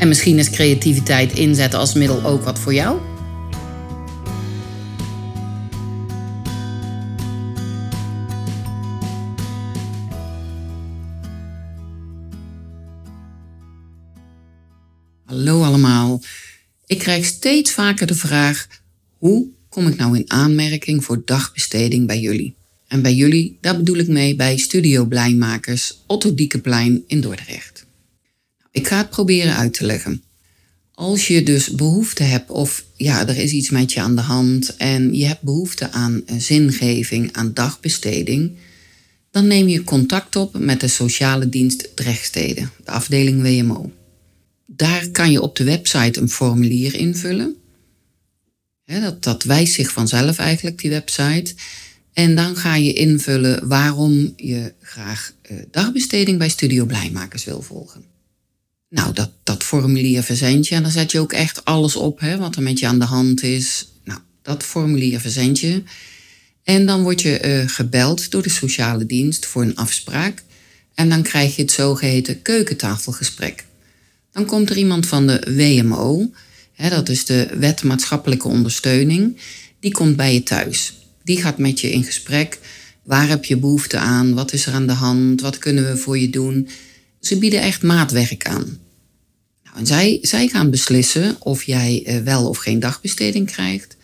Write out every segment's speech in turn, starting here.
En misschien is creativiteit inzetten als middel ook wat voor jou? Hallo allemaal. Ik krijg steeds vaker de vraag: hoe kom ik nou in aanmerking voor dagbesteding bij jullie? En bij jullie, daar bedoel ik mee bij Studio Blijmakers Otto Diekeplein in Dordrecht. Ik ga het proberen uit te leggen. Als je dus behoefte hebt of ja, er is iets met je aan de hand en je hebt behoefte aan zingeving, aan dagbesteding, dan neem je contact op met de sociale dienst Drechtstede, de afdeling WMO. Daar kan je op de website een formulier invullen. dat, dat wijst zich vanzelf eigenlijk, die website. En dan ga je invullen waarom je graag eh, dagbesteding bij Studio Blijmakers wil volgen. Nou, dat, dat formulier verzend je en dan zet je ook echt alles op hè, wat er met je aan de hand is. Nou, dat formulier verzend je. En dan word je uh, gebeld door de sociale dienst voor een afspraak. En dan krijg je het zogeheten keukentafelgesprek. Dan komt er iemand van de WMO, hè, dat is de Wet Maatschappelijke Ondersteuning, die komt bij je thuis. Die gaat met je in gesprek. Waar heb je behoefte aan? Wat is er aan de hand? Wat kunnen we voor je doen? Ze bieden echt maatwerk aan. Nou, en zij, zij gaan beslissen of jij eh, wel of geen dagbesteding krijgt.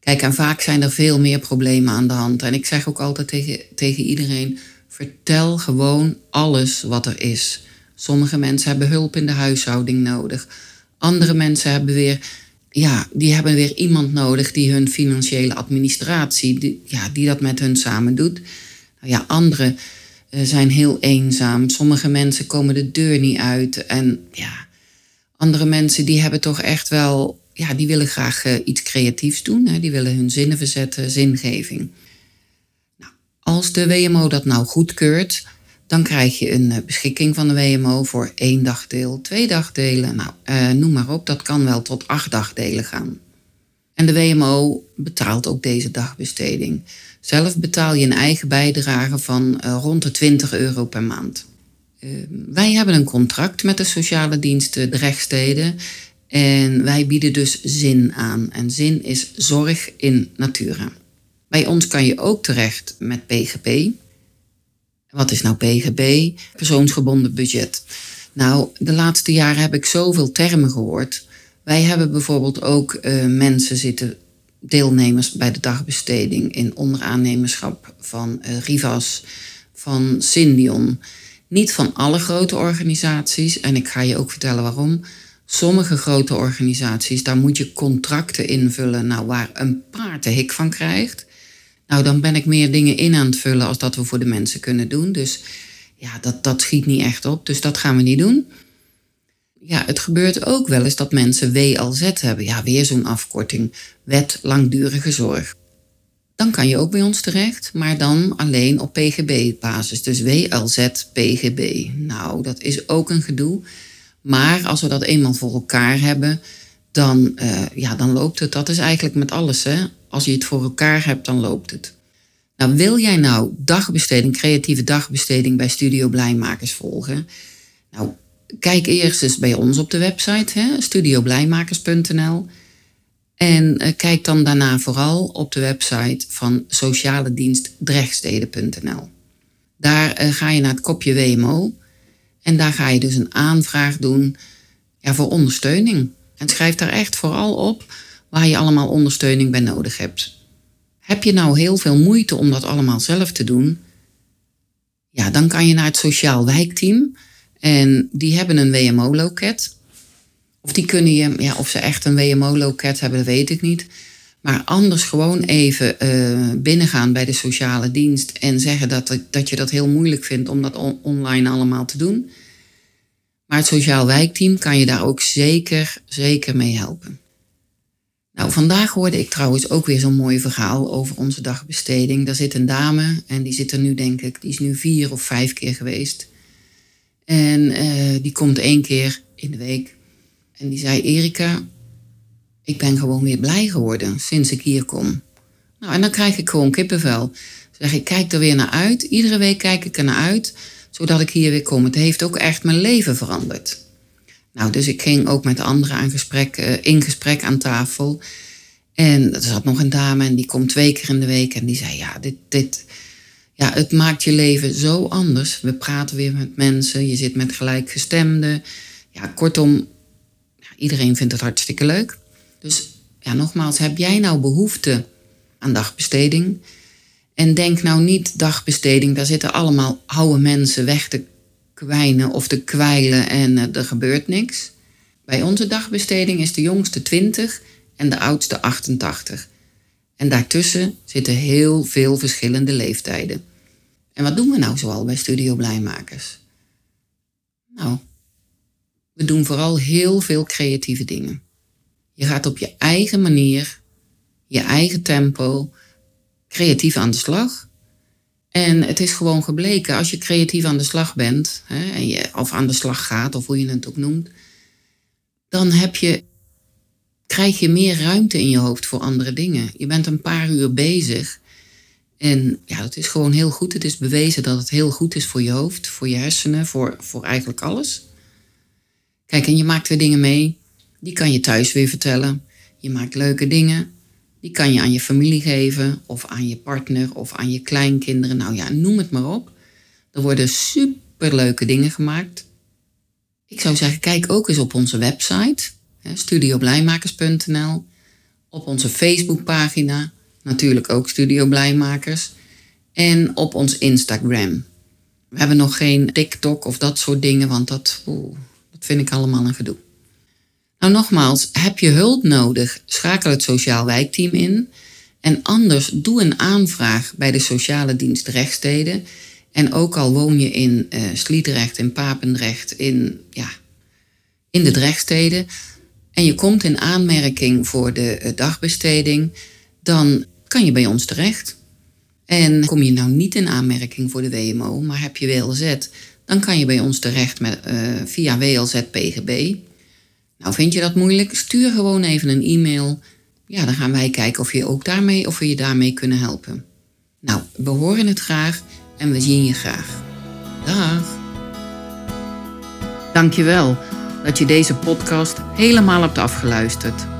Kijk, en vaak zijn er veel meer problemen aan de hand. En ik zeg ook altijd tegen, tegen iedereen: vertel gewoon alles wat er is. Sommige mensen hebben hulp in de huishouding nodig. Andere mensen hebben weer, ja, die hebben weer iemand nodig die hun financiële administratie, die, ja, die dat met hun samen doet. Nou ja, anderen zijn heel eenzaam. Sommige mensen komen de deur niet uit. En ja, andere mensen die hebben toch echt wel, ja, die willen graag uh, iets creatiefs doen. Hè? Die willen hun zinnen verzetten, zingeving. Nou, als de WMO dat nou goedkeurt, dan krijg je een eh, beschikking van de WMO voor één dagdeel, twee dagdelen. Nou, uh, noem maar op, dat kan wel tot acht dagdelen gaan. En de WMO betaalt ook deze dagbesteding. Zelf betaal je een eigen bijdrage van uh, rond de 20 euro per maand. Uh, wij hebben een contract met de sociale diensten Drechtsteden en wij bieden dus zin aan. En zin is zorg in natura. Bij ons kan je ook terecht met PGP. Wat is nou PGB? Persoonsgebonden budget. Nou, de laatste jaren heb ik zoveel termen gehoord. Wij hebben bijvoorbeeld ook uh, mensen zitten, deelnemers bij de dagbesteding in onderaannemerschap van uh, Rivas, van Syndion. Niet van alle grote organisaties, en ik ga je ook vertellen waarom. Sommige grote organisaties, daar moet je contracten invullen, nou, waar een paard de hik van krijgt. Nou, dan ben ik meer dingen in aan het vullen als dat we voor de mensen kunnen doen. Dus ja, dat, dat schiet niet echt op. Dus dat gaan we niet doen. Ja, het gebeurt ook wel eens dat mensen WLZ hebben. Ja, weer zo'n afkorting. Wet langdurige zorg. Dan kan je ook bij ons terecht, maar dan alleen op PGB-basis. Dus WLZ, PGB. Nou, dat is ook een gedoe. Maar als we dat eenmaal voor elkaar hebben, dan, uh, ja, dan loopt het. Dat is eigenlijk met alles. Hè? Als je het voor elkaar hebt, dan loopt het. Nou, wil jij nou dagbesteding, creatieve dagbesteding bij Studio Blijmakers volgen? Nou, kijk eerst eens bij ons op de website, studioblijmakers.nl. En uh, kijk dan daarna vooral op de website van sociale dienst drechtsteden.nl. Daar uh, ga je naar het kopje WMO en daar ga je dus een aanvraag doen ja, voor ondersteuning. En schrijf daar echt vooral op waar je allemaal ondersteuning bij nodig hebt. Heb je nou heel veel moeite om dat allemaal zelf te doen? Ja, dan kan je naar het Sociaal Wijkteam. En die hebben een WMO-loket. Of die kunnen je, ja, of ze echt een WMO-loket hebben, dat weet ik niet. Maar anders gewoon even uh, binnengaan bij de sociale dienst en zeggen dat, dat je dat heel moeilijk vindt om dat online allemaal te doen. Maar het sociaal wijkteam kan je daar ook zeker, zeker mee helpen. Nou, vandaag hoorde ik trouwens ook weer zo'n mooi verhaal over onze dagbesteding. Daar zit een dame en die zit er nu, denk ik, die is nu vier of vijf keer geweest. En uh, die komt één keer in de week. En die zei: Erika, ik ben gewoon weer blij geworden sinds ik hier kom. Nou, en dan krijg ik gewoon kippenvel. Zeg ik, kijk er weer naar uit. Iedere week kijk ik er naar uit, zodat ik hier weer kom. Het heeft ook echt mijn leven veranderd. Nou, dus ik ging ook met anderen aan gesprek, uh, in gesprek aan tafel. En er zat nog een dame en die komt twee keer in de week. En die zei, ja, dit, dit, ja, het maakt je leven zo anders. We praten weer met mensen, je zit met gelijkgestemden. Ja, kortom, iedereen vindt het hartstikke leuk. Dus ja, nogmaals, heb jij nou behoefte aan dagbesteding? En denk nou niet dagbesteding, daar zitten allemaal oude mensen weg te kwijnen of te kwijlen en uh, er gebeurt niks. Bij onze dagbesteding is de jongste 20 en de oudste 88. En daartussen zitten heel veel verschillende leeftijden. En wat doen we nou zoal bij Studio Blijmakers? Nou, we doen vooral heel veel creatieve dingen. Je gaat op je eigen manier, je eigen tempo, creatief aan de slag. En het is gewoon gebleken, als je creatief aan de slag bent, hè, en je, of aan de slag gaat, of hoe je het ook noemt, dan heb je, krijg je meer ruimte in je hoofd voor andere dingen. Je bent een paar uur bezig. En ja, dat is gewoon heel goed. Het is bewezen dat het heel goed is voor je hoofd, voor je hersenen, voor, voor eigenlijk alles. Kijk, en je maakt weer dingen mee die kan je thuis weer vertellen. Je maakt leuke dingen. Die kan je aan je familie geven, of aan je partner, of aan je kleinkinderen. Nou ja, noem het maar op. Er worden superleuke dingen gemaakt. Ik zou zeggen, kijk ook eens op onze website, studioblijmakers.nl. Op onze Facebookpagina, natuurlijk ook Studio Blijmakers. En op ons Instagram. We hebben nog geen TikTok of dat soort dingen, want dat, dat vind ik allemaal een gedoe. Nou nogmaals, heb je hulp nodig, schakel het sociaal wijkteam in. En anders doe een aanvraag bij de sociale dienst Rechtsteden. En ook al woon je in uh, Sliedrecht, in Papendrecht, in, ja, in de Drechtsteden. En je komt in aanmerking voor de uh, dagbesteding, dan kan je bij ons terecht. En kom je nou niet in aanmerking voor de WMO, maar heb je WLZ, dan kan je bij ons terecht met, uh, via WLZ PGB. Nou, vind je dat moeilijk? Stuur gewoon even een e-mail. Ja, dan gaan wij kijken of, je ook daarmee, of we je daarmee kunnen helpen. Nou, we horen het graag en we zien je graag. Dag! Dankjewel dat je deze podcast helemaal hebt afgeluisterd.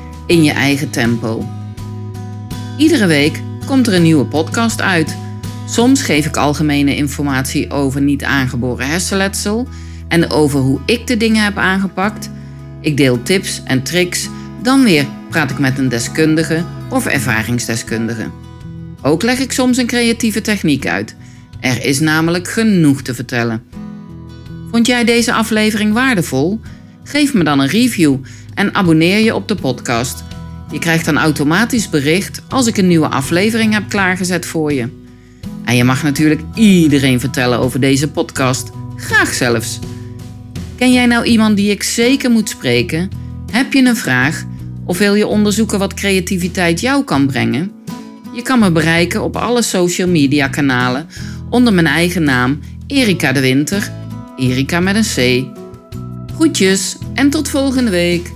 in je eigen tempo. Iedere week komt er een nieuwe podcast uit. Soms geef ik algemene informatie over niet aangeboren hersenletsel en over hoe ik de dingen heb aangepakt. Ik deel tips en tricks, dan weer praat ik met een deskundige of ervaringsdeskundige. Ook leg ik soms een creatieve techniek uit. Er is namelijk genoeg te vertellen. Vond jij deze aflevering waardevol? Geef me dan een review en abonneer je op de podcast. Je krijgt dan automatisch bericht als ik een nieuwe aflevering heb klaargezet voor je. En je mag natuurlijk iedereen vertellen over deze podcast, graag zelfs. Ken jij nou iemand die ik zeker moet spreken? Heb je een vraag? Of wil je onderzoeken wat creativiteit jou kan brengen? Je kan me bereiken op alle social media kanalen onder mijn eigen naam Erika de Winter, Erika met een C. Groetjes en tot volgende week.